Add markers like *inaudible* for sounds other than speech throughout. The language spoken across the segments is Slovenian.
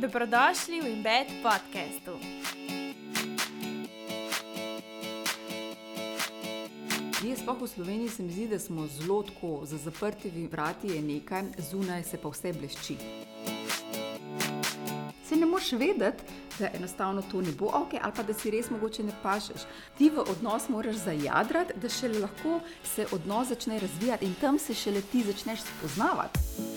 Dobrodošli v Embed podkastu. Jaz, sploh v Sloveniji, se mi zdi, da smo zelo tako, za zaprtimi vrati je nekaj, zunaj se pa vse blešči. Se ne moreš vedeti, da enostavno to ne bo ok, ali pa da si res mogoče ne pašeš. Ti v odnos moraš zajadrati, da šele lahko se odnos začne razvijati in tam se šele ti začneš spoznavati.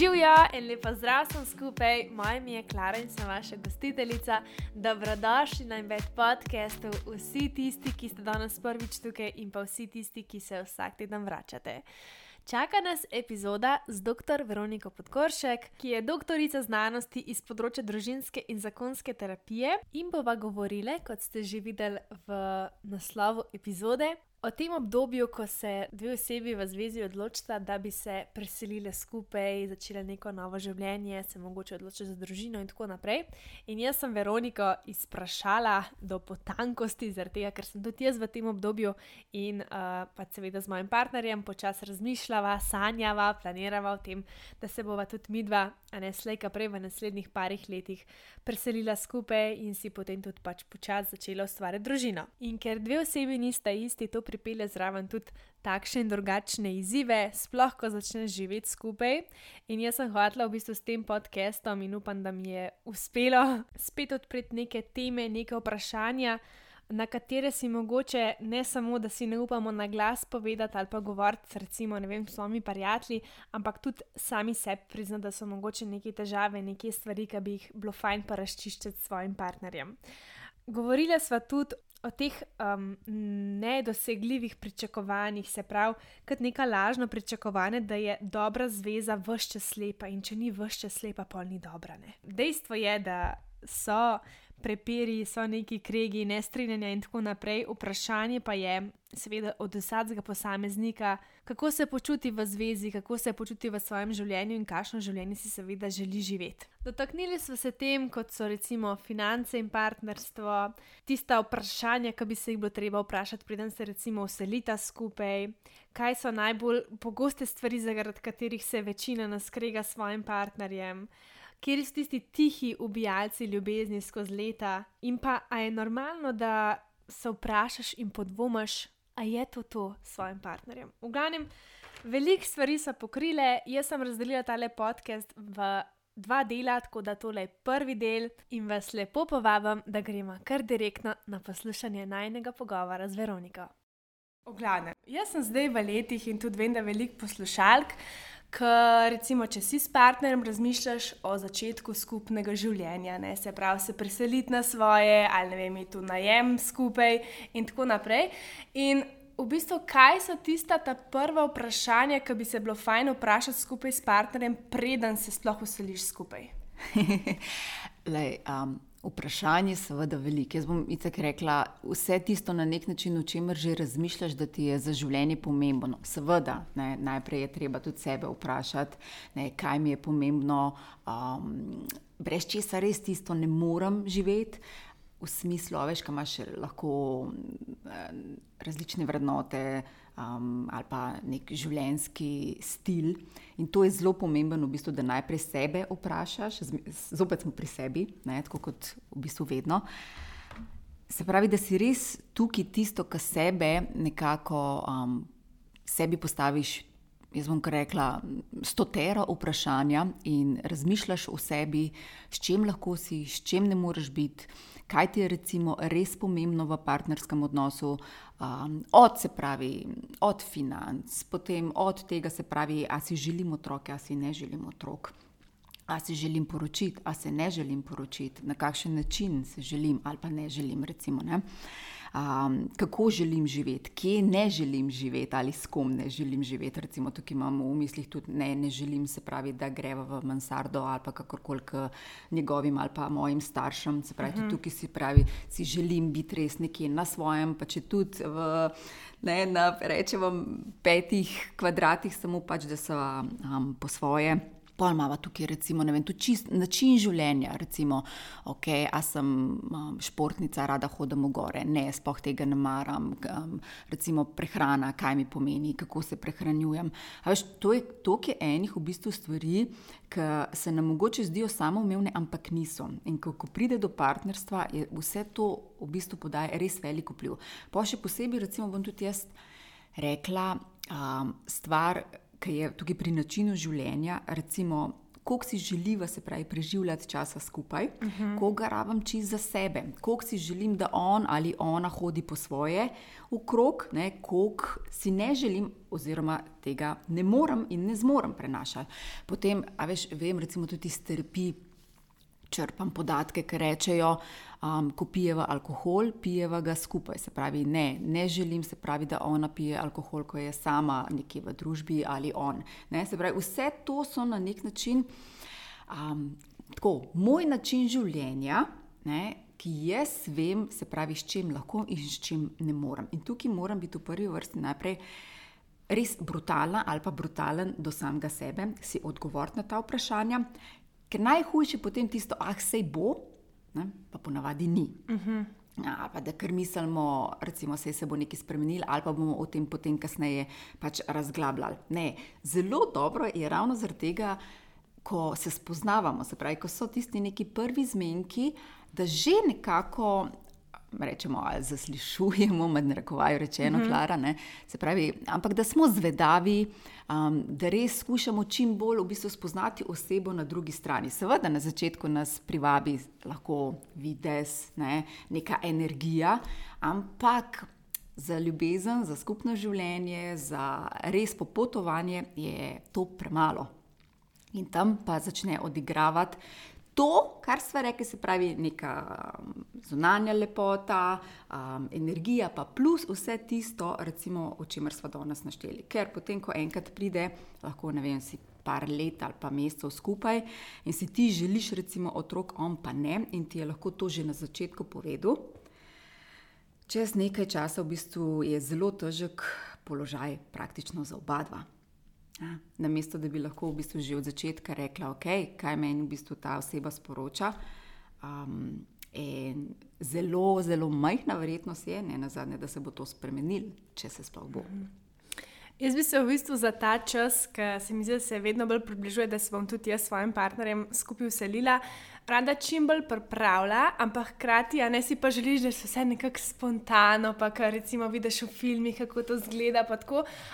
Živijo in lepo zdrav sem skupaj, moje ime je Klara in sem vaša gostiteljica. Dobrodošli na Embed podcastu, vsi tisti, ki ste danes prvič tukaj in pa vsi tisti, ki se vsak teden vračate. Čaka nas epizoda z dr. Veroniko Podkoršek, ki je doktorica znanosti iz področja družinske in zakonske terapije in bova govorila, kot ste že videli v naslovu epizode, O tem obdobju, ko se dve osebi v zvezi odločita, da bi se preselili skupaj, začeli neko novo življenje, se mogoče odločiti za družino in tako naprej. In jaz sem Veroniko izprašala do potankosti, zaradi tega, ker sem tudi jaz v tem obdobju in uh, pa seveda z mojim partnerjem počasi razmišljala, sanjala, planirala o tem, da se bova tudi midva, a ne slejka prej v naslednjih parih letih preselila skupaj in si potem tudi pač počasi začela ustvarjati družino. In ker dve osebi nista isti, pripelje zraven tudi takšne in drugačne izzive, sploh ko začneš živeti skupaj. In jaz sem hotela v bistvu s tem podcastom in upam, da mi je uspelo *laughs* spet odpreti neke teme, neke vprašanja. Na katere si mogoče ne samo, da si ne upamo na glas povedati ali pa govoriti, recimo, ne vem, s svojimi prijatelji, ampak tudi sami sebi priznati, da so mogoče neke težave, neke stvari, ki bi jih bilo fajn pa razčiščiti s svojim partnerjem. Govorila sva tudi o teh um, nedosegljivih pričakovanjih, se pravi, kot neka lažna pričakovanja, da je dobra zveza vse slepa in če ni vse slepa, pol ni dobra. Ne? Dejstvo je, da so prepiri, so neki kregi, nestrinjanja in tako naprej. Vprašanje pa je, seveda, od vsakega posameznika, kako se počuti v zvezi, kako se počuti v svojem življenju in kakšno življenje si seveda želi živeti. Dotaknili smo se tem, kot so recimo finance in partnerstvo, tista vprašanja, ki bi se jih bilo treba vprašati, preden se recimo uselita skupaj, kaj so najbolj pogoste stvari, zaradi katerih se večina naskrega s svojim partnerjem kjer so tisti tihi ubijalci ljubezni skozi leta, in pa a je normalno, da se vprašaš in podvomiš, a je to to s svojim partnerjem. V glavnem, veliko stvari so pokrile, jaz sem razdelila tale podcast v. Dva dela, tako da tole je prvi del, in vas lepo povabim, da gremo kar direktno na poslušanje najnega pogovora z Veroniko. Oglane, jaz sem zdaj v letih in tudi vem, da veliko poslušalk, Ker, recimo, če si s partnerjem razmišljaš o začetku skupnega življenja, ne, se pravi, se preseliti na svoje, ali ne vem, tu najem skupaj, in tako naprej. In v bistvu, kaj so tista ta prva vprašanja, ki bi se bilo fajn vprašati skupaj s partnerjem, preden se sploh useliš skupaj? *laughs* Lej, um, Vprašanje je seveda veliko. Jaz bom itak rekla, vse tisto na nek način, o čemer že razmišljaš, da ti je za življenje pomembno. Seveda, ne, najprej je treba tudi sebe vprašati, ne, kaj mi je pomembno, um, brez česa res tisto ne morem živeti. V smislu, veš, kaj imaš lahko um, različne vrednote, um, ali pa nek življenjski stil. In to je zelo pomembno, v bistvu, da najprej sebe vprašaš, zopet smo pri sebi, ne, tako kot v bistvu vedno. Se pravi, da si res tukaj tisto, kar sebe nekako um, sebi postaviš. Jaz bom kar rekla, stotera vprašanja in razmišljaš o sebi, s čim lahko si, s čim ne moreš biti kaj ti je recimo res pomembno v partnerskem odnosu, um, od se pravi, od financ, potem od tega se pravi, a si želim otroke, a si ne želim otrok. A se želim poročiti, a se ne želim poročiti, na kakšen način se želim, ali pa ne želim. Recimo, ne? Uh, um, kako želim živeti, kje ne želim živeti ali s kom ne želim živeti. Recimo, tukaj imamo v mislih tudi ne, ne želim se pravi, da greva v mansardo ali pa kakorkoli k njegovim ali pa mojim staršem. Se pravi, uh -huh. mhm. tukaj si pravi, si želim biti res nekje na svojem, pa če tudi v. Ne, na rečemo petih kvadratih, samo pač, da so um, po svoje. Pol imamo tukaj, recimo, vem, čist, način življenja. Recimo, okay, a sem um, športnica, rada hodim v gore, ne, spoh tega ne maram. Um, recimo, prehrana, kaj mi pomeni, kako se prehranjujem. Veš, to je toliko enih v bistvu stvari, ki se nam mogoče zdijo samoumevne, ampak niso. In ko, ko pride do partnerstva, je vse to v bistvu podaja res veliko vpliv. Pa še posebej, recimo, bom tudi jaz rekla um, stvar ki je tukaj pri načinu življenja, recimo, koliko si želiva se pravi preživljati časa skupaj, uh mhm. -huh. koga rabim čist za sebe, koliko si želim, da on ali ona hodi po svoje v krog, koliko si ne želim, oziroma tega ne morem in ne zmorem prenašati. Potem, a veš, vem, recimo tudi iz terapije črpam podatke, ki rečejo, um, ko pijeva alkohol, pijeva ga skupaj. Se pravi, ne, ne želim se pravi, da ona pije alkohol, ko je sama nekje v družbi ali on. Ne, se pravi, vse to so na nek način um, tako, moj način življenja. Ne, Ki jaz vem, se pravi, s čim lahko in s čim ne morem. In tukaj moram biti v prvi vrsti najprej res brutalna ali pa brutalen do samega sebe, si odgovoriti na ta vprašanja, ker najhujše je potem tisto, ah, sej bo, ne? pa ponavadi ni. Uh mhm. -huh. A, pa da kar mislimo, recimo, da se bo nekaj spremenilo, ali pa bomo o tem potem kasneje pač razglabljali. Ne, zelo dobro je ravno zaradi tega, ko se spoznavamo, se pravi, ko so tisti neki prvi zmenki, da že nekako rečemo, ali zaslišujemo, med narekovajo rečeno, mm -hmm. Klara, ne, se pravi, ampak da smo zvedavi, um, da res skušamo čim bolj v bistvu spoznati osebo na drugi strani. Seveda na začetku nas privabi lahko vides, ne, neka energija, ampak. Za ljubezen, za skupno življenje, za res popotovanje je to premalo. In tam pa začne odigravati to, kar smo rekli, se pravi, neka um, zunanja lepota, um, energija, pa plus vse tisto, recimo, o čemer smo danes našteli. Ker potem, ko enkrat pride, lahko ne vem, si par let ali pa mesecev skupaj in si ti želiš, recimo, otrok, on pa ne, in ti je lahko to že na začetku povedal. Čez nekaj časa v bistvu je zelo težek položaj, praktično za oba dva. Ja, na mesto, da bi lahko v bistvu že od začetka rekla, okay, kaj meni v bistvu ta oseba sporoča. Um, zelo, zelo majhna verjetnost je, ne nazadnje, da se bo to spremenilo, če se sploh bo. Jaz bi se v bistvu za ta čas, ki se mi zdi, da se vedno bolj približuje, da se bom tudi jaz s svojim partnerjem skupaj uselila, rada čim bolj pripravlja, ampak hkrati, a ne si pa želiš, da se vse nekako spontano, pa kar recimo vidiš v filmih, kako to zgleda.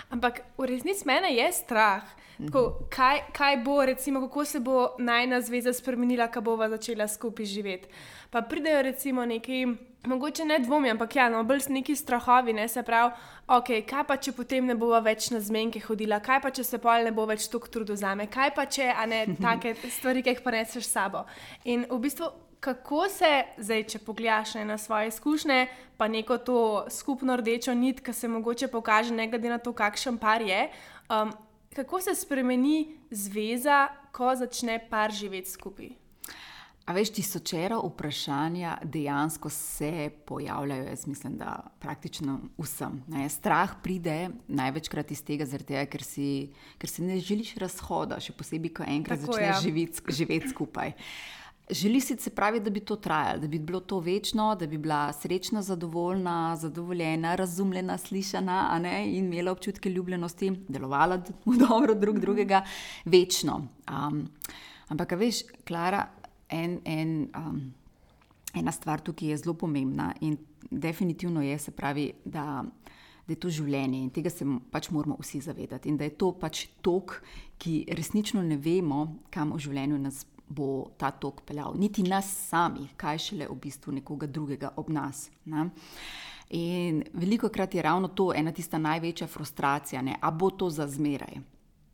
Ampak v resnici mene je strah. Tako, kaj, kaj bo, recimo, kako se bo najna zveza spremenila, ko bova začela skupaj živeti. Pa pridejo recimo neki mogoče ne dvomi, ampak ja, no, bolj neki strahovi, ne se pravi, ok, kaj pa če potem ne bova več na zmenke hodila, kaj pa če se pol ne bo več toliko trudu za me, kaj pa če, a ne, *laughs* take stvari, ki jih poneseš s sabo. In v bistvu, kako se zdaj, če pogledaš na svoje izkušnje, pa neko to skupno rdečo nit, ki se mogoče pokaže, ne glede na to, kakšen par je. Um, kako se spremeni zveza, ko začne par živeti skupaj? A veš, tisočero vprašanja dejansko se pojavljajo, jaz mislim, da praktično vsem. Ne. Strah pride največkrat iz tega, tega ker, si, ker si ne želiš razhoda, še posebej, ko enkrat Tako, začneš ja. živeti, živeti skupaj. Želiš si se pravi, da bi to trajalo, da bi bilo to večno, da bi bila srečna, zadovoljna, zadovoljena, razumljena, slišana in imela občutke ljubljenosti, delovala v *laughs* dobro drug drugega, večno. Um, ampak, veš, Klara, en, en, um, ena stvar tukaj je zelo pomembna in definitivno je, se pravi, da, da je to življenje in tega se pač moramo vsi zavedati. In da je to pač tok, ki resnično ne vemo, kam v življenju nas bo ta tok peljal. Niti nas samih, kaj šele v bistvu nekoga drugega ob nas. Ne? In veliko krat je ravno to ena tista največja frustracija, ne? a bo to za zmeraj.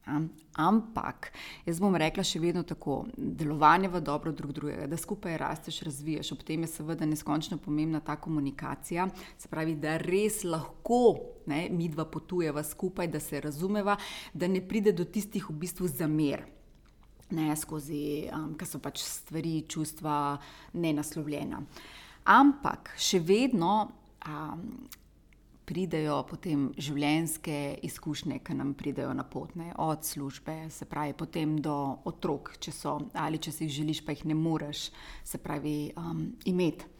Ampak, jaz bom rekla še vedno tako, delovanje v dobro drug drugega, da skupaj rasteš, razvijaš, ob tem je seveda neskončno pomembna ta komunikacija, se pravi, da res lahko ne, mi dva potujeva skupaj, da se razumeva, da ne pride do tistih v bistvu zamer. Ne skozi, um, ker so pač stvari, čustva nenaslovljena. Ampak še vedno um, pridejo potem življenjske izkušnje, ki nam pridejo na potne, od službe, se pravi, potem do otrok, če so ali če si jih želiš, pa jih ne moreš, se pravi, um, imeti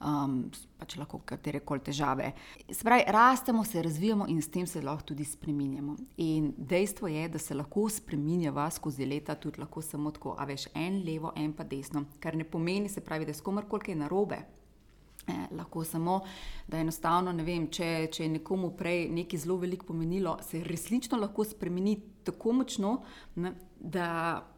um, pač lahko katere koli težave. Se pravi, rastemo, se razvijamo in s tem se lahko tudi spremenjamo. In dejstvo je, da se lahko spremenjava skozi leta, tudi lahko samo tako, a veš, en levo, en pa desno, kar ne pomeni, se pravi, da je s komarkoli kaj narobe. Eh, lahko samo, da enostavno ne vem, če, če je nekomu prej nekaj zelo veliko pomenilo, se resnično lahko spremeni tako močno, ne, da,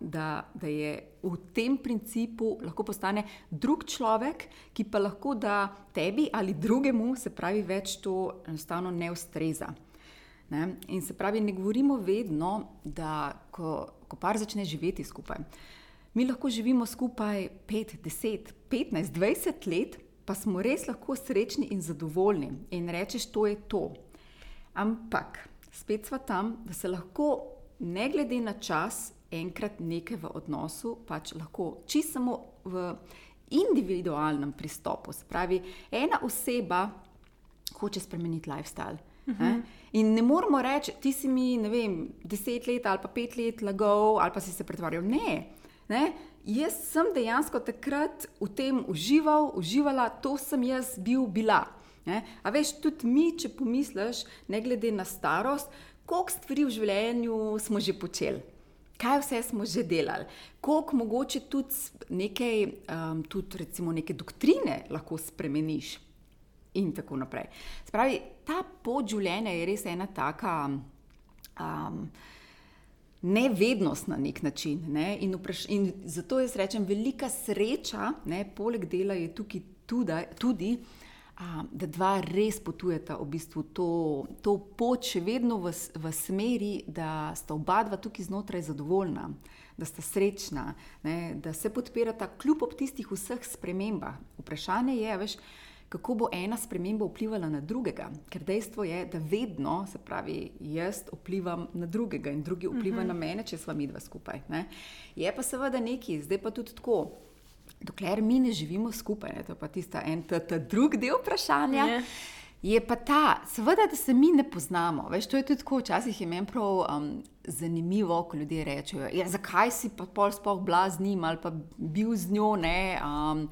da, da je v tem principu lahko postane drug človek, ki pa lahko da tebi ali drugemu, se pravi, več to enostavno ne ustreza. Ne? In se pravi, ne govorimo vedno, da ko, ko par začne živeti skupaj. Mi lahko živimo skupaj 5, 10, 15, 20 let, pa smo res lahko srečni in zadovoljni in rečeš, to je to. Ampak spet smo tam, da se lahko, ne glede na čas, enkrat nekaj v odnosu, pač lahko čisto samo v individualnem pristopu. Spravi, ena oseba hoče spremeniti lifestyle. Uh -huh. In ne moramo reči, ti si mi, ne vem, deset let ali pa pet let lagal, ali pa si se pretvarjal. Ne, ne, jaz sem dejansko takrat v tem užival, uživala, to sem jaz bil, bila. Ne? A veš, tudi mi, če pomisliš, ne glede na starost, koliko stvari v življenju smo že počeli. Kaj vse smo že delali, koliko mogoče tudi nekaj, um, tudi recimo neke doktrine lahko spremeniš, in tako naprej. Spravi, ta pot življenja je res ena taka. Um, nevednost na nek način. Ne? In, vpraš, in zato jaz rečem, velika sreča, ne? poleg dela je tukaj tudi, tudi a, da dva res potujeta v bistvu to, to pot, še vedno v, v smeri, da sta oba dva tukaj znotraj zadovoljna. Da sta srečna, ne, da se podpirata, kljub ob tistih vseh spremembah. Vprašanje je, veš, kako bo ena sprememba vplivala na drugega. Ker dejstvo je, da vedno, se pravi, jaz vplivam na drugega in drugi vpliva uh -huh. na mene, če smo mi dva skupaj. Ne. Je pa seveda neki, zdaj pa tudi tako. Dokler mi ne živimo skupaj, ne, to je pa tista en, ta, ta drugi del vprašanja. Yeah. Je pa ta, seveda, da se mi ne poznamo. Veš, to je tudi tako, včasih je meni prav um, zanimivo, ko ljudje rečejo, ja, zakaj si pa pol sploh bila z njim ali pa bil z njo. Ne, um,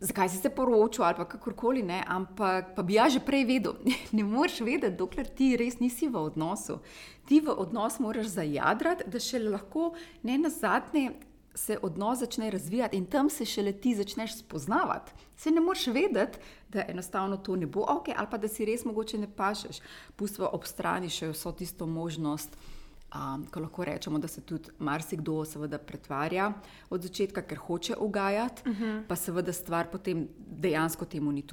zakaj si se poročil ali kakorkoli, ne? ampak pa bi ja že prej vedel. *laughs* ne moreš vedeti, dokler ti res nisi v odnosu. Ti v odnos moraš zajadrati, da še lahko ne na zadnje. Se odnos začne razvijati in tam se šele ti začneš spoznavati. Se ne moreš vedeti, da enostavno to ne bo ok, ali pa da si res mogoče ne pašeš. Pustva ob strani še vso tisto možnost, Um, ko lahko rečemo, da se tudi marsikdo seveda pretvarja od začetka, ker hoče ugajati, uh mhm. -huh. pa seveda stvar potem dejansko temu ni,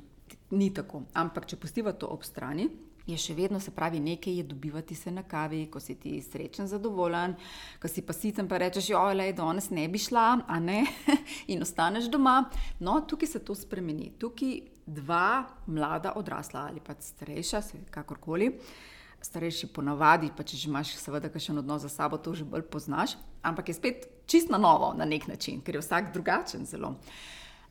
ni tako. Ampak če pustiva to ob strani. Je še vedno se pravi, nekaj je dobivati se na kavi, ko si ti srečen, zadovoljen, ko si pa sicer pa rečeš, da je danes ne bi šla, a ne, *laughs* in ostaneš doma. No, tukaj se to spremeni. Tukaj dva mlada odrasla ali pa starejša, kakorkoli. Starejši ponavadi, pa če že imaš, seveda, še en odnos za sabo, to že bolj poznaš, ampak je spet čisto na novo na nek način, ker je vsak drugačen zelo.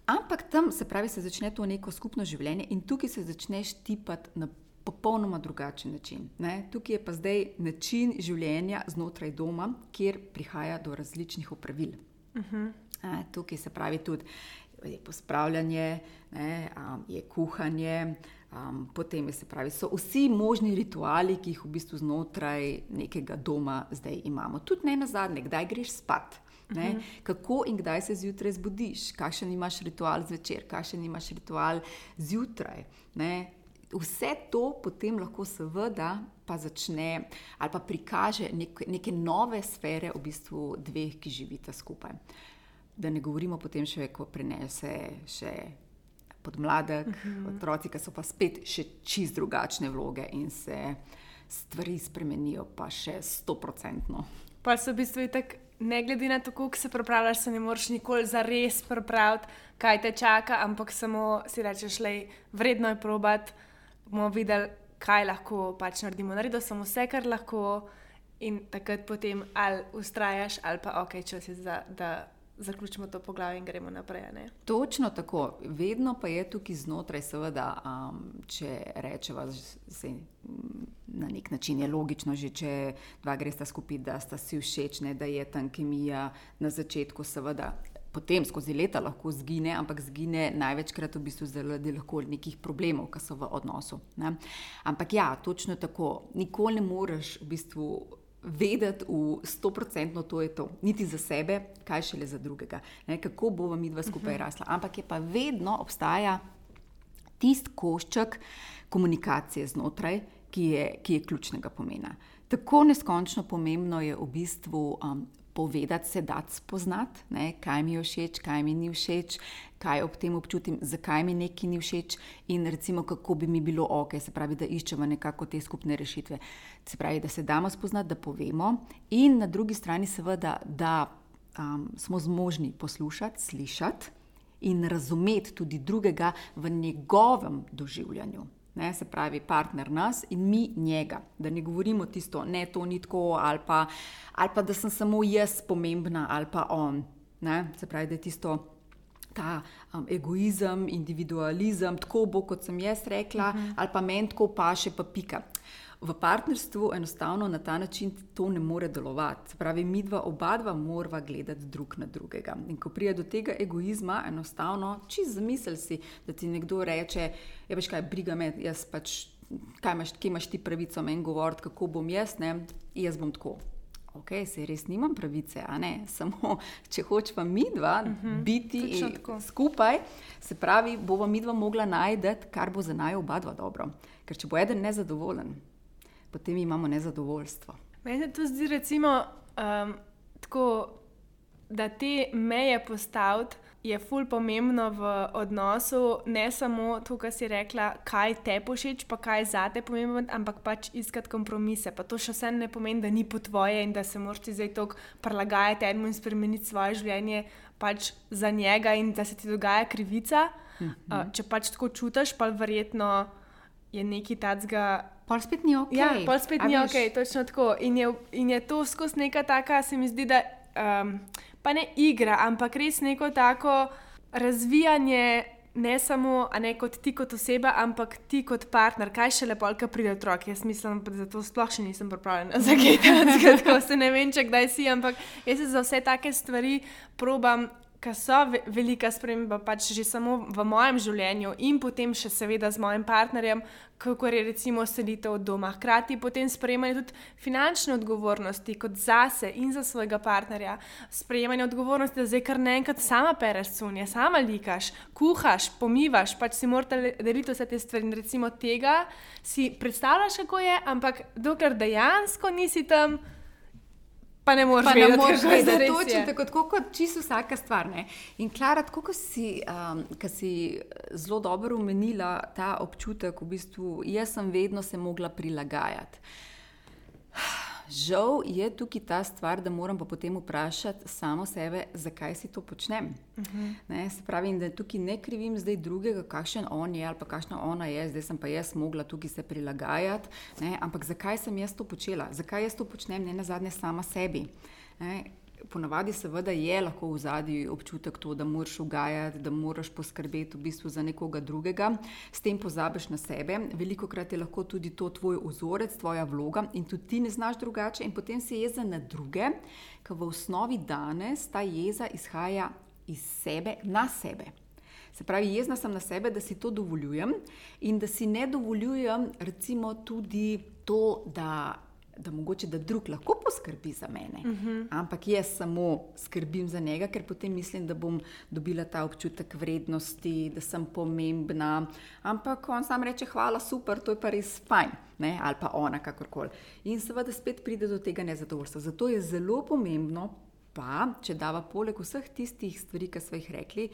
Ampak tam se pravi, se začne to neko skupno življenje in tukaj se začneš tipati na popolnoma drugačen način. Ne? Tukaj je pa zdaj način življenja znotraj doma, kjer prihaja do različnih opravil. Uh -huh. e, tukaj se pravi tudi je pospravljanje, ne, um, je kuhanje. Um, potem je se pravi, so vsi možni rituali, ki jih v bistvu znotraj nekega doma zdaj imamo. Tudi ne na zadnje, kdaj greš spat. Ne? Uh mhm. -huh. Kako in kdaj se zjutraj zbudiš, kakšen imaš ritual zvečer, kakšen imaš ritual zjutraj. Ne? Vse to potem lahko seveda pa začne ali pa prikaže nek, neke nove sfere v bistvu dveh, ki živita skupaj. Da ne govorimo potem še, ko prenese še podmladek, uh mhm. -huh. otroci, ki so pa spet še čist drugačne vloge in se stvari spremenijo, pa še sto procentno. Pa so v bistvu tako, ne glede na to, kako se pripravljaš, se ne moreš nikoli za res pripraviti, kaj te čaka, ampak samo si rečeš, da je vredno je probat, bomo videli, kaj lahko pač naredimo. Naredimo samo vse, kar lahko. In takrat potem ali ustrajaš, ali pa ok, če si za, da zaključimo to poglavje in gremo naprej. Ne? Točno tako. Vedno pa je tukaj znotraj, seveda, um, če rečemo, da na nek način je logično, že če dva gresta skupaj, da sta si všeč, ne, da je tam kemija na začetku, seveda. Potem skozi leta lahko zgine, ampak zgine največkrat v bistvu zaradi nekih problemov, ki so v odnosu. Ne? Ampak ja, točno tako. Nikoli ne moreš v bistvu vedeti v sto procentno, to je to, niti za sebe, kaj šele za drugega, ne, kako bomo mi dva skupaj mhm. rasla. Ampak je pa vedno obstaja tisti košček komunikacije znotraj, ki je, ki je ključnega pomena. Tako neskončno pomembno je v bistvu um, povedati, se dati spoznati, ne, kaj mi je všeč, kaj mi ni všeč, kaj ob tem občutim, zakaj mi nekaj ni všeč in recimo, kako bi mi bilo ok, se pravi, da iščemo nekako te skupne rešitve. Se pravi, da se damo spoznati, da povemo, in na drugi strani, seveda, da um, smo zmožni poslušati, slišati in razumeti tudi drugega v njegovem doživljanju ne, se pravi, partner nas in mi njega. Da ne govorimo tisto, ne, to ni tako, ali pa, ali pa da sem samo jaz pomembna, ali pa on. Ne, se pravi, da je tisto. Ta um, egoizem, individualizem, tako bo, kot sem jaz rekla, uh mhm. -huh. ali pa meni tako paše, pa pika. V partnerstvu enostavno na ta način to ne more delovati. Pravi, mi dva, oba dva, morava gledati drug na drugega. In ko pride do tega egoizma, enostavno, če zamisel si, da ti nekdo reče: Je ja, veš kaj, briga me, jaz pač, kaj imaš, kje imaš ti pravico meni govoriti, kako bom jaz, ne, jaz bom tako. Ok, se res nimam pravice, a ne *laughs* samo, če hočemo mi dva uh mhm, -huh, biti skupaj, se pravi, bomo mi dva mogla najti, kar bo za naj oba dva dobro. Ker če bo eden nezadovoljen, potem imamo nezadovoljstvo. Meni se to zdi, recimo, um, tako, da te meje postaviti je ful pomembno v odnosu, ne samo to, kar si rekla, kaj te pošič, pa kaj za te pomembno, ampak pač iskati kompromise. Pa to še vse ne pomeni, da ni po tvoje in da se moraš ti zdaj tako prilagajati enemu in spremeniti svoje življenje pač za njega in da se ti dogaja krivica. Mhm. Uh, če pač tako čutiš, pa verjetno je nekaj tacga. Pol spet ni ok. Ja, pol spet ni ok, točno tako. In je, in je to skozi neka taka, se mi zdi, da um, pa ne igra, ampak res neko tako razvijanje. Ne samo ne kot ti kot oseba, ampak ti kot partner, kaj še lepo, kaj pride otrok. Jaz mislim, da to sploh še nisem pripravljen za *laughs* kaj takega, tako se ne vem, če kdaj si, ampak jaz se za vse take stvari probam ki so velika sprememba, pač že samo v mojem življenju in potem še seveda z mojim partnerjem, kako je recimo seditev od doma. Hkrati potem sprejemanje tudi finančne odgovornosti kot zase in za svojega partnerja. Sprejemanje odgovornosti, da zdaj kar naenkrat sama pereš sunje, sama likaš, kuhaš, pomivaš, pač si morate deliti vse te stvari. In recimo tega si predstavljaš, kako je, ampak dokler dejansko nisi tam pa ne moreš vedeti, kako je to točno tako, tako kot čisto vsaka stvar. Ne? In Klara, tako kot si, um, si zelo dobro umenila ta občutek, v bistvu jaz sem vedno se mogla prilagajati. Žal je tukaj ta stvar, da moram pa potem vprašati samo sebe, zakaj si to počnem. Uh mhm. -huh. Se pravi, da tukaj ne krivim zdaj drugega, kakšen on je ali pa kakšna ona je, zdaj sem pa jaz mogla tukaj se prilagajati. Ne? Ampak zakaj sem jaz to počela, zakaj jaz to počnem, ne na zadnje sama sebi. Ne? Ponavadi seveda je lahko v zadnji občutek to, da moraš ugajati, da moraš poskrbeti v bistvu za nekoga drugega, s tem pozabiš na sebe. Veliko krat je lahko tudi to tvoj ozorec, tvoja vloga in tudi ti ne znaš drugače in potem si jeza na druge, ker v osnovi danes ta jeza izhaja iz sebe na sebe. Se pravi, jezna sem na sebe, da si to dovoljujem in da si ne dovoljujem, recimo, tudi to, da da mogoče da drug lahko poskrbi za mene. Uh mhm. -huh. Ampak jaz samo skrbim za njega, ker potem mislim, da bom dobila ta občutek vrednosti, da sem pomembna. Ampak on sam reče: Hvala, super, to je pa res fajn. Ne? Ali pa ona, kakorkoli. In seveda spet pride do tega nezadovoljstva. Zato je zelo pomembno, pa če dava poleg vseh tistih stvari, ki smo jih rekli,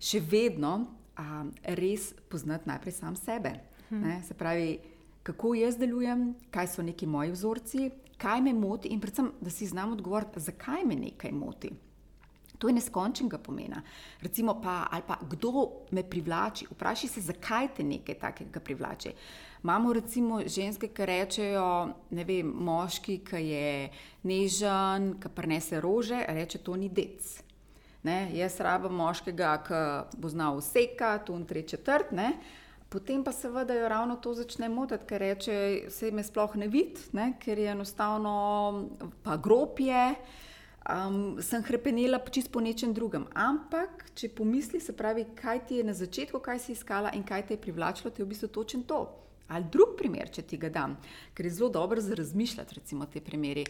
še vedno a, res poznati najprej sam sebe. Hmm. Se pravi, kako jaz delujem, kaj so neki moji vzorci, kaj me moti in predvsem, da si znam odgovoriti, zakaj me nekaj moti. To je neskončnega pomena. Recimo pa, ali pa kdo me privlači. Vprašaj se, zakaj te nekaj takega privlači. Imamo recimo ženske, ki rečejo, ne vem, moški, ki je nežen, ki prenese rože, reče, to ni dec. Ne, jaz rabim moškega, ki bo znal vseka, tu in tri četrt. Ne. Potem pa seveda jo ravno to začne motiti, ker reče, se me sploh ne vidi, ker je enostavno pa gropje. Um, sem krepenila čisto po nečem drugem. Ampak, če pomisli, se pravi, kaj ti je na začetku, kaj si iskala in kaj te je privlačilo, ti je v bistvu točen to. Ali drug primer, če ti ga dam, ker je zelo dobro za razmišljati, recimo te primere.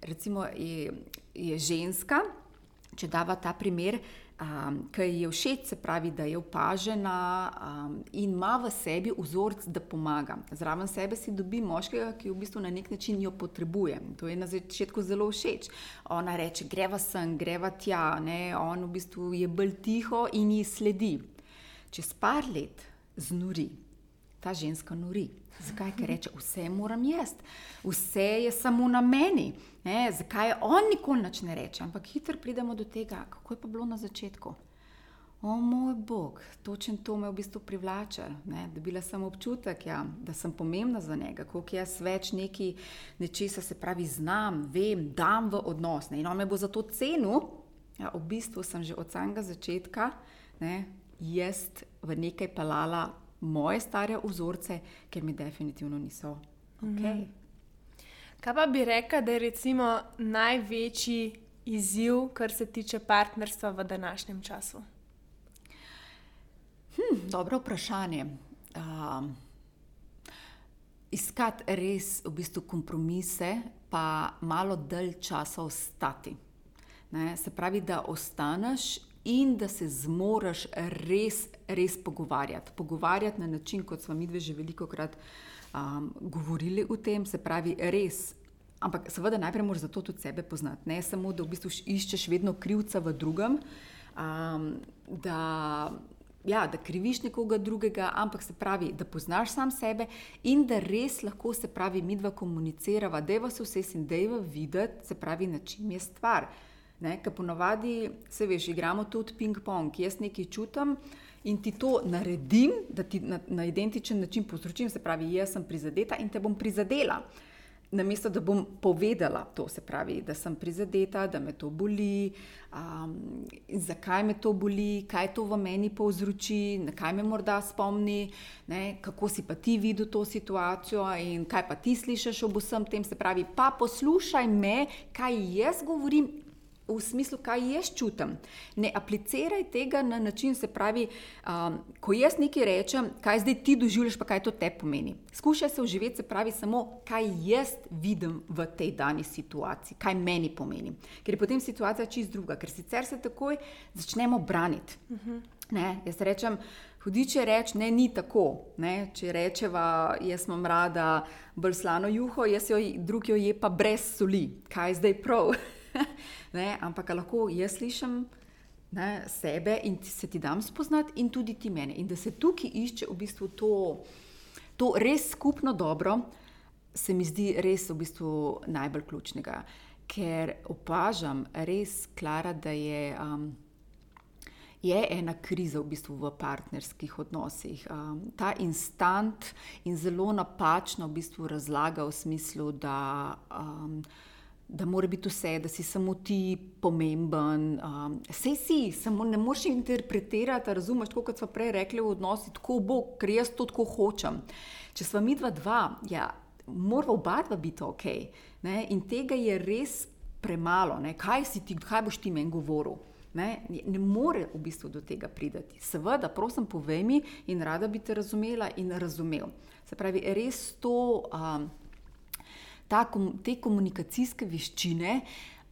Recimo je, je ženska, če dava ta primer, um, ki je všeč, se pravi, da je opažena um, in ima v sebi vzorc, da pomaga. Zraven sebe si dobi moškega, ki v bistvu na nek način jo potrebuje. To je na začetku zelo všeč. Ona reče: Greva sem, greva tja, ne? on v bistvu je bolj tiho in ji sledi. Čez par let znuri, ta ženska nori. Zakaj? Ker reče, vse moram jaz, vse je samo na meni. Ne? Zakaj on nikoli ne reče? Ampak hitro pridemo do tega, kako je pa bilo na začetku. O moj bog, točen to me v bistvu privlača, ne? da bila sem občutek, ja, da sem pomembna za njega, koliko jaz več neki nečesa se pravi znam, vem, dam v odnos ne? in on me bo za to cenil. Ja, v bistvu sem že od samega začetka ne, jaz v nekaj pelala moje stare vzorce, ker mi definitivno niso ok. Mhm. Kaj pa bi rekla, da je recimo največji izziv, kar se tiče partnerstva v današnjem času? Hm, dobro vprašanje. Uh, iskati res v bistvu kompromise, pa malo dalj časa ostati. Ne? Se pravi, da ostaneš in da se zmoriš res, res pogovarjati. Pogovarjati na način, kot smo mi dve že veliko krat um, govorili o tem, se pravi, res. Ampak, seveda, najprej moraš zato tudi sebe poznati. Ne samo, da v bistvu iščeš vedno krivca v drugem, um, da, ja, da kriviš nekoga drugega, ampak se pravi, da poznaš sam sebe in da res lahko se pravi, mi dva komunicirava, da je vas vse in da je vas videti, se pravi, na čem je stvar. Ker ponovadi, se veš, igramo tudi ping-pong, jaz nekaj čutim in ti to naredim, da ti na, na identičen način povzročim, se pravi, jaz sem prizadeta in te bom prizadela. Namesto da bom povedala to, se pravi, da sem prizadeta, da me to boli, um, zakaj me to boli, kaj to v meni povzroči, na kaj me morda spomni, ne, kako si pa ti videl to situacijo in kaj pa ti slišiš ob vsem tem. Se pravi, pa poslušaj me, kaj jaz govorim v smislu, kaj jaz čutim. Ne apliciraj tega na način, se pravi, um, ko jaz nekaj rečem, kaj zdaj ti doživljaš, pa kaj to te pomeni. Skušaj se uživeti, se pravi, samo kaj jaz vidim v tej dani situaciji, kaj meni pomeni. Ker je potem situacija čist druga, ker sicer se takoj začnemo braniti. Uh mhm. -huh. ne, jaz rečem. Hudiče reči, ne, ni tako. Ne? Če rečeva, jaz imam rada bolj slano juho, jaz jo drug jo je pa brez soli. Kaj je zdaj prav? *laughs* ne, ampak lahko jaz slišim ne, sebe in se ti dam spoznati, in tudi ti mene. In da se tukaj išče v bistvu to, to res skupno dobro, se mi zdi res v bistvu najbolj ključnega. Ker opažam res, Klara, da je. Um, Je ena kriza v bistvu v partnerskih odnosih. Um, ta instant in zelo napačno v bistvu razlaga v smislu, da um, da mora biti vse, da si samo ti pomemben. Um, Sej si, samo ne moreš interpretirati, razumeti, kot smo prej rekli v odnosih, tako bo, ker jaz to tako hočem. Če smo mi dva, dva ja, moramo oba dva biti ok. Ne? In tega je res premalo. Kaj, ti, kaj boš ti meni govoril? Ne, ne more v bistvu do tega priti. Seveda, prosim, povej mi in rada bi te razumela in razumel. Se pravi, res to. Um, ta, te komunikacijske veščine,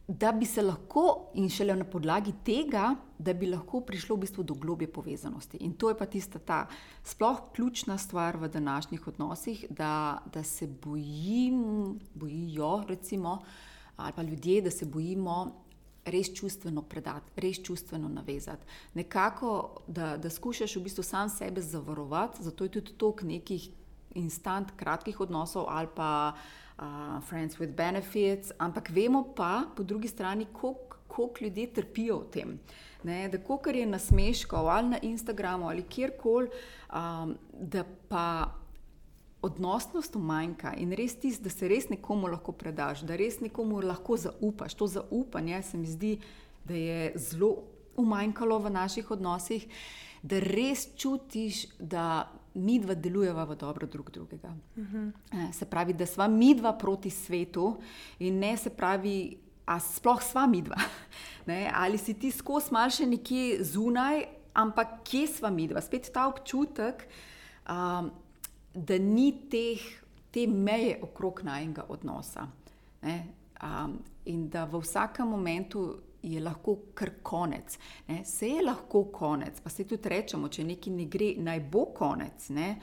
da bi se lahko in šele na podlagi tega, da bi lahko prišlo v bistvu do globje povezanosti. In to je pa tista ta sploh ključna stvar v današnjih odnosih, da, da se bojim, bojijo, recimo, ali pa ljudje, da se bojimo. Res čustveno predati, res čustveno navezati. Nekako, da, da skušaš v bistvu sam sebe zavarovati, zato je tudi toliko nekih instant, kratkih odnosov ali pa uh, Friends with Benefits, ampak vemo pa po drugi strani, koliko ljudi trpijo v tem. Ne, da, ko je na smeško ali na Instagramu ali kjerkoli, um, da pa odnosnost manjka in res tisto, da se res nekomu lahko predaš, da res nekomu lahko zaupaš. To zaupanje se mi zdi, da je zelo umanjkalo v naših odnosih, da res čutiš, da mi dva delujeva v dobro drug drugega. Uh -huh. Se pravi, da sva mi dva proti svetu in ne se pravi, a sploh sva mi dva. *laughs* Ne? Ali si ti skozi malce nekje zunaj, ampak kje sva mi dva? Spet ta občutek, um, da ni teh, te meje okrog najnega odnosa. Um, in da v vsakem momentu je lahko kar konec. Ne? Se je lahko konec, pa se tudi rečemo, če nekaj ne gre, naj bo konec. Ne?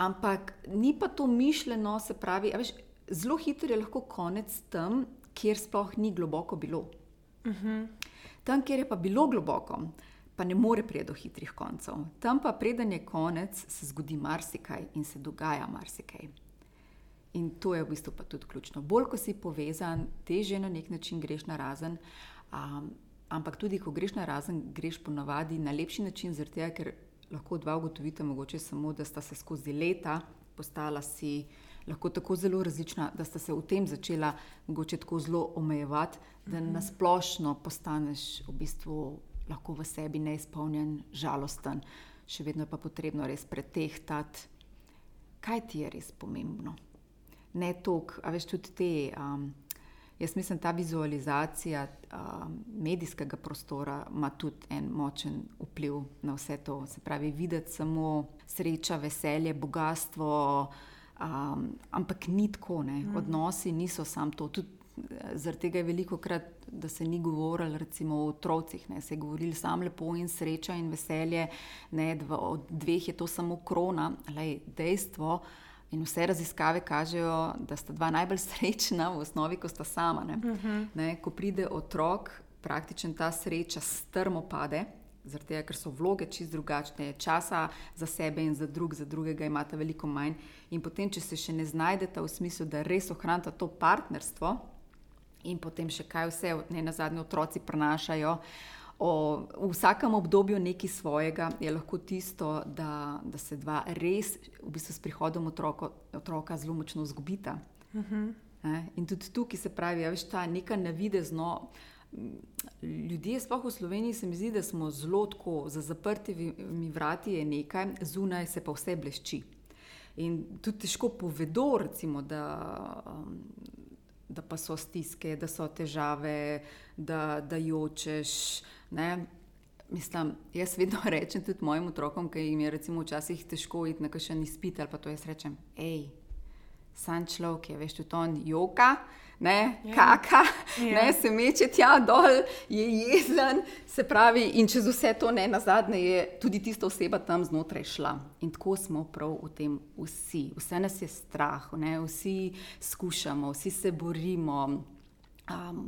Ampak ni pa to mišljeno, se pravi, veš, zelo hitro je lahko konec tam, kjer sploh ni globoko bilo. Uh mhm. -huh. Tam, kjer je pa bilo globoko, pa ne more priti do hitrih koncev. Tam pa, preden je konec, se zgodi marsikaj in se dogaja marsikaj. In to je v bistvu pa tudi ključno. Bolj, ko si povezan, teže na nek način greš na razen. Um, ampak tudi, ko greš na razen, greš ponavadi na lepši način, zato ker lahko dva ugotovite, mogoče samo, da sta se skozi leta postala si lahko tako zelo različna, da sta se v tem začela mogoče tako zelo omejevati, da mm -hmm. nasplošno postaneš v bistvu lahko v sebi neizpolnjen, žalosten, še vedno je pa potrebno res pretehtati, kaj ti je res pomembno. Ne toliko, a veš tudi te. Um, Jaz mislim, da ta vizualizacija um, medijskega prostora ima tudi en močen vpliv na vse to. Se pravi, videti samo sreča, veselje, bogatstvo, um, ampak ni tako, ne? Mm. odnosi niso samo to. Tudi eh, zaradi tega je veliko krat, da se ni govorilo recimo, o otrocih, ne? se je govorilo samo lepo in sreča in veselje, ne? Dva, od dveh je to samo krona, Lej, dejstvo. In vse raziskave kažejo, da sta dva najbolj srečna v osnovi, ko sta sama. Ne? Uh mhm. -huh. ne, ko pride otrok, praktično ta sreča strmo pade, tega, ker so vloge čist drugačne, časa za sebe in za, drug, za drugega imata veliko manj. In potem, če se še ne znajdete v smislu, da res ohranite to partnerstvo, in potem še kaj vse, ne na zadnje, otroci prenašajo o vsakem obdobju nekaj svojega, je lahko tisto, da, da se dva res, v bistvu s prihodom otroko, otroka, zelo močno zgubita. Uh -huh. In tudi tukaj se pravi, da je ta neka navidezno. Ljudje, sploh v Sloveniji, se mi zdi, da smo zelo tako, za zaprtimi vrati je nekaj, zunaj se pa vse blešči. In tudi težko povedo, recimo, da, um, da pa so stiske, da so težave, da, da jočeš. Ne? Mislim, jaz vedno *laughs* rečem tudi mojim otrokom, ki jim je recimo včasih težko iti na kakšen izpit ali pa to jaz rečem, hej, san človek je, veš, tudi on joka, ne, ja. kaka, ja. ne, se meče tja dol, je jezen, se pravi, in čez vse to ne na zadnje je tudi tista oseba tam znotraj šla. In tako smo prav v tem vsi, vse nas je strah, ne, vsi skušamo, vsi se borimo, um,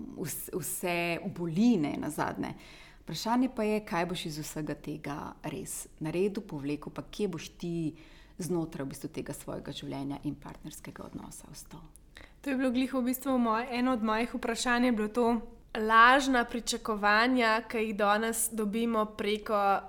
vse boline na zadnje. Vprašanje pa je, kaj boš iz vsega tega res naredil, povlekel, pa kje boš ti znotraj v bistvu tega svojega življenja in partnerskega odnosa ostal. To je bilo gliho v bistvu moj, eno od mojih vprašanj, je bilo to lažna pričakovanja, ki jih danes dobimo preko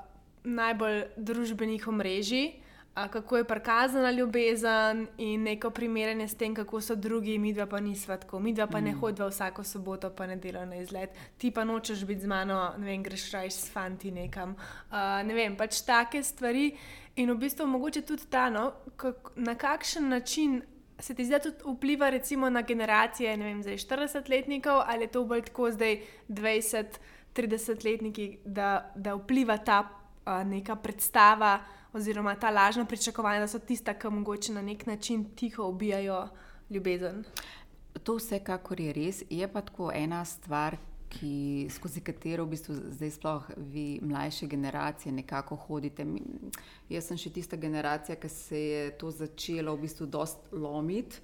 najbolj družbenih omrežij kako je prikazana ljubezen in neko primerjanje s tem, kako so drugi, mi dva pa nismo tako, mi dva pa mm. ne hodimo vsako soboto, pa ne delamo na izlet, ti pa nočeš biti z mano, ne vem, greš rajš s fanti nekam. Uh, ne vem, pač take stvari. In v bistvu mogoče tudi ta, no, kak, na kakšen način se ti zdaj tudi vpliva recimo na generacije, ne vem, zdaj 40-letnikov ali je to bolj tako zdaj 20-30-letniki, da, da vpliva ta uh, neka predstava oziroma ta lažna pričakovanja, da so tista, ki mogoče na nek način tiho ubijajo ljubezen. To vsekakor je res. Je pa tako ena stvar, ki, skozi katero v bistvu zdaj sploh vi, mlajše generacije, nekako hodite. Jaz sem še tista generacija, ki se je to začelo v bistvu dosti lomiti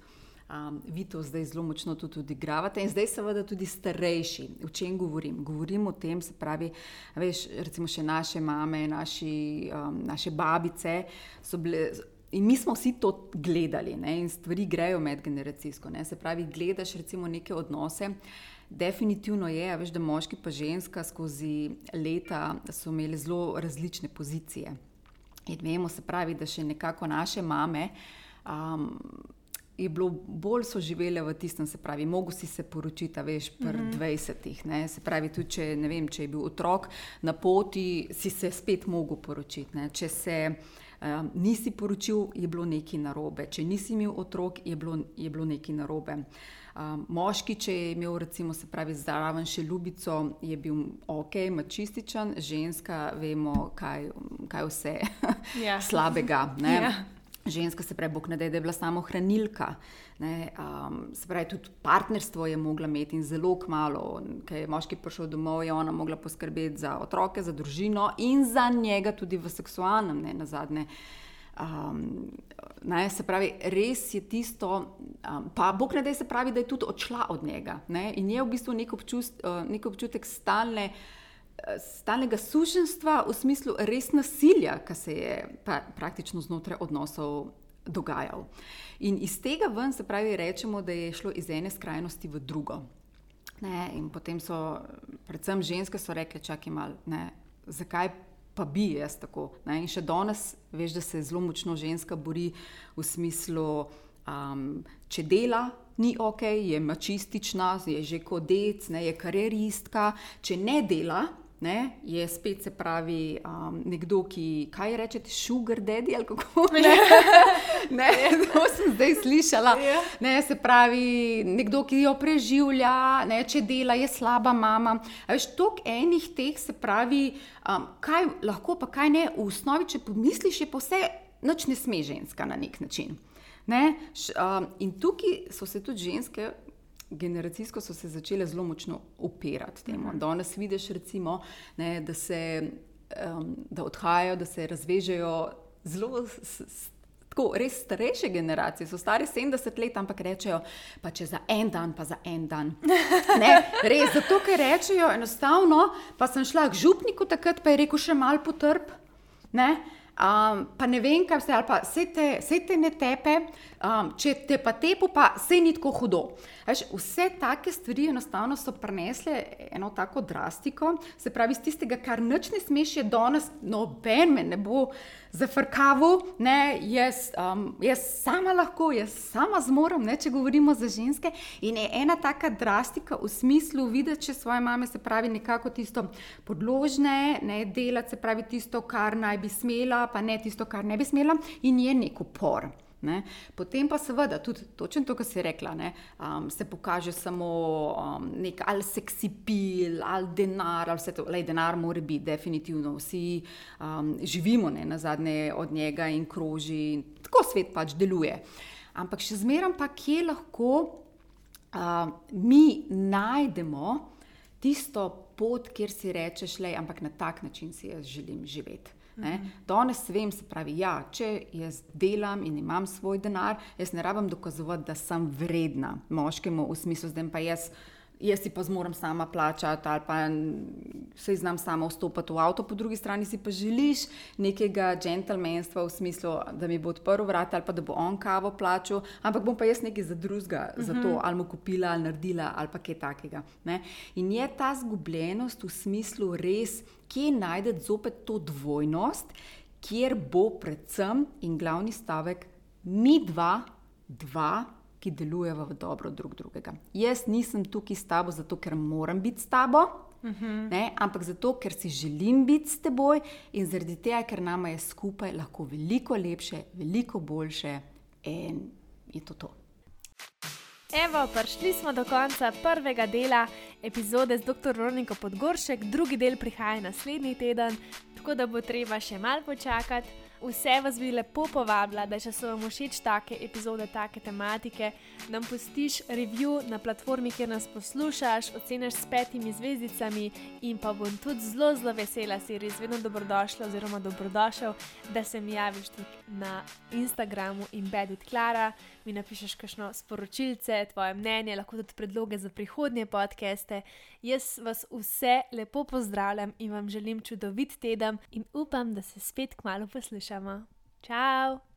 um, vi to zdaj zelo močno tudi odigravate in zdaj seveda tudi starejši. O čem govorim? Govorim o tem, se pravi, veš, recimo še naše mame, naši, um, naše babice so bile. In mi smo vsi to gledali, ne? in stvari grejo medgeneracijsko. Ne? Se pravi, gledaš recimo neke odnose. Definitivno je, veš, da moški in ženska skozi leta so imeli zelo različne pozicije. In vemo, se pravi, da še nekako naše mame um, je bilo bolj so živele v tistem, se pravi, mogo si se poročiti, veš, pri mm -hmm. 20-ih. Se pravi, tudi če, vem, če je bil otrok na poti, si se spet mogel poročiti. Ne? Če se um, nisi poročil, je bilo nekaj narobe. Če nisi imel otrok, je bilo, je bilo nekaj narobe. Um, moški, če je imel, recimo, se pravi, zraven še ljubico, je bil ok, mačističen, ženska, vemo, kaj, kaj vse *laughs* ja. slabega. Ja ženska, se pravi, Bog ne da, je bila samo hranilka. Ne, um, se pravi, tudi partnerstvo je mogla imeti in zelo kmalo, ker je moški prišel domov, je ona mogla poskrbeti za otroke, za družino in za njega tudi v seksualnem, ne na zadnje. Um, ne, se pravi, res je tisto, um, pa Bog ne da, se pravi, da je tudi odšla od njega ne, in je v bistvu nek, občust, uh, nek občutek stalne stalnega suženstva, v smislu res nasilja, ki se je pa, praktično znotraj odnosov dogajal. In iz tega ven se pravi, rečemo, da je šlo iz ene skrajnosti v drugo. Ne, in potem so, predvsem ženske, so rekle: čakaj malo, zakaj pa bi jaz tako. Ne? In še danes veš, da se zelo močno ženska bori v smislu, um, če dela. Ni ok, je mačistična, je že kodec, ne, je karieristka. Če ne dela, ne, je spet se pravi um, nekdo, ki kaj rečete, sugar daddy ali kako ne. *laughs* ne, to sem zdaj slišala. Ja. Ne, se pravi, nekdo, ki jo preživlja, ne, če dela, je slaba mama. Veš, toliko enih teh se pravi, um, kaj lahko, pa kaj ne, v osnovi, če pomisliš, je pa vse, noč ne sme ženska na nek način. Ne? Š, um, in tukaj so se tudi ženske, generacijsko so se začele zelo močno upirati temu. Mhm. Danes vidiš, recimo, ne, da, se, um, da odhajajo, da se razvežejo zelo. S, s, Tako, res starejše generacije so stare 70 let, ampak rečejo, pa če za en dan, pa za en dan. Ne, res, zato ker rečejo enostavno, pa sem šla k župniku takrat, pa je rekel še mal potrp. Ne, um, pa ne vem, kaj vse, ali pa vse te, vse te ne tepe, um, če te pa tepo, pa vse ni tako hudo. Veš, vse take stvari enostavno so prenesle eno tako drastiko, se pravi, iz tistega, kar noč ne smeš, je danes noben me ne bo zafrkaval, ne, jaz, um, jaz sama lahko, jaz sama zmorem, ne, če govorimo za ženske. In je ena taka drastika v smislu videti, če svoje mame se pravi nekako tisto podložne, ne delati se pravi tisto, kar naj bi smela, pa ne tisto, kar ne bi smela, in je nek upor. Ne. Potem pa seveda tudi točno to, kar si rekla, ne, um, se pokaže samo um, nek ali seksi pil, ali denar, ali vse to. Lej, denar mora biti, definitivno. Vsi um, živimo ne, na zadnje od njega in kroži, in tako svet pač deluje. Ampak še zmeraj pa, kje lahko uh, mi najdemo tisto pot, kjer si rečeš, le, ampak na tak način si jaz želim živeti. Ne? Danes vem, se pravi, ja, če jaz delam in imam svoj denar, jaz ne rabim dokazovati, da sem vredna moškemu v smislu, da pa jaz. Jaz si pa zmorem sama plačati, ali pa se znam sama vstopiti v avto, po drugi strani si pa želiš nekega džentlmenstva v smislu, da mi bo odprl vrata ali pa da bo on kavo plačal, ampak bom pa jaz nekaj za drugega, uh -huh. za to, mhm. ali mu kupila, ali naredila, ali pa kaj takega. Ne? In je ta zgubljenost v smislu res kje najdete zopet to dvojnost, kjer bo predvsem in glavni stavek, mi dva, dva, ki delujeva v dobro drug drugega. Jaz nisem tukaj s tabo zato, ker moram biti s tabo. Uh mhm. -huh. ne, ampak zato, ker si želim biti s teboj in zaradi tega, ker nama je skupaj lahko veliko lepše, veliko boljše, in je to. to. Evo, prišli smo do konca prvega dela epizode z dr. Roniko Podgoršek, drugi del prihaja naslednji teden, tako da bo treba še malo počakati. Vse vas bi lepo povabila, da če so vam všeč take epizode, take tematike, nam pustiš review na platformi, kjer nas poslušaš, oceniš s petimi zvezdicami in pa bom tudi zelo, zelo vesela, si res vedno dobrodošla oziroma dobrodošel, da se mi javiš tudi na Instagramu in Bedit Klara, mi napišeš kakšno sporočilce, tvoje mnenje, lahko tudi predloge za prihodnje podcaste. Jaz vas vse lepo pozdravljam in vam želim čudovit teden in upam, da se spet k malu poslušamo. Ciao!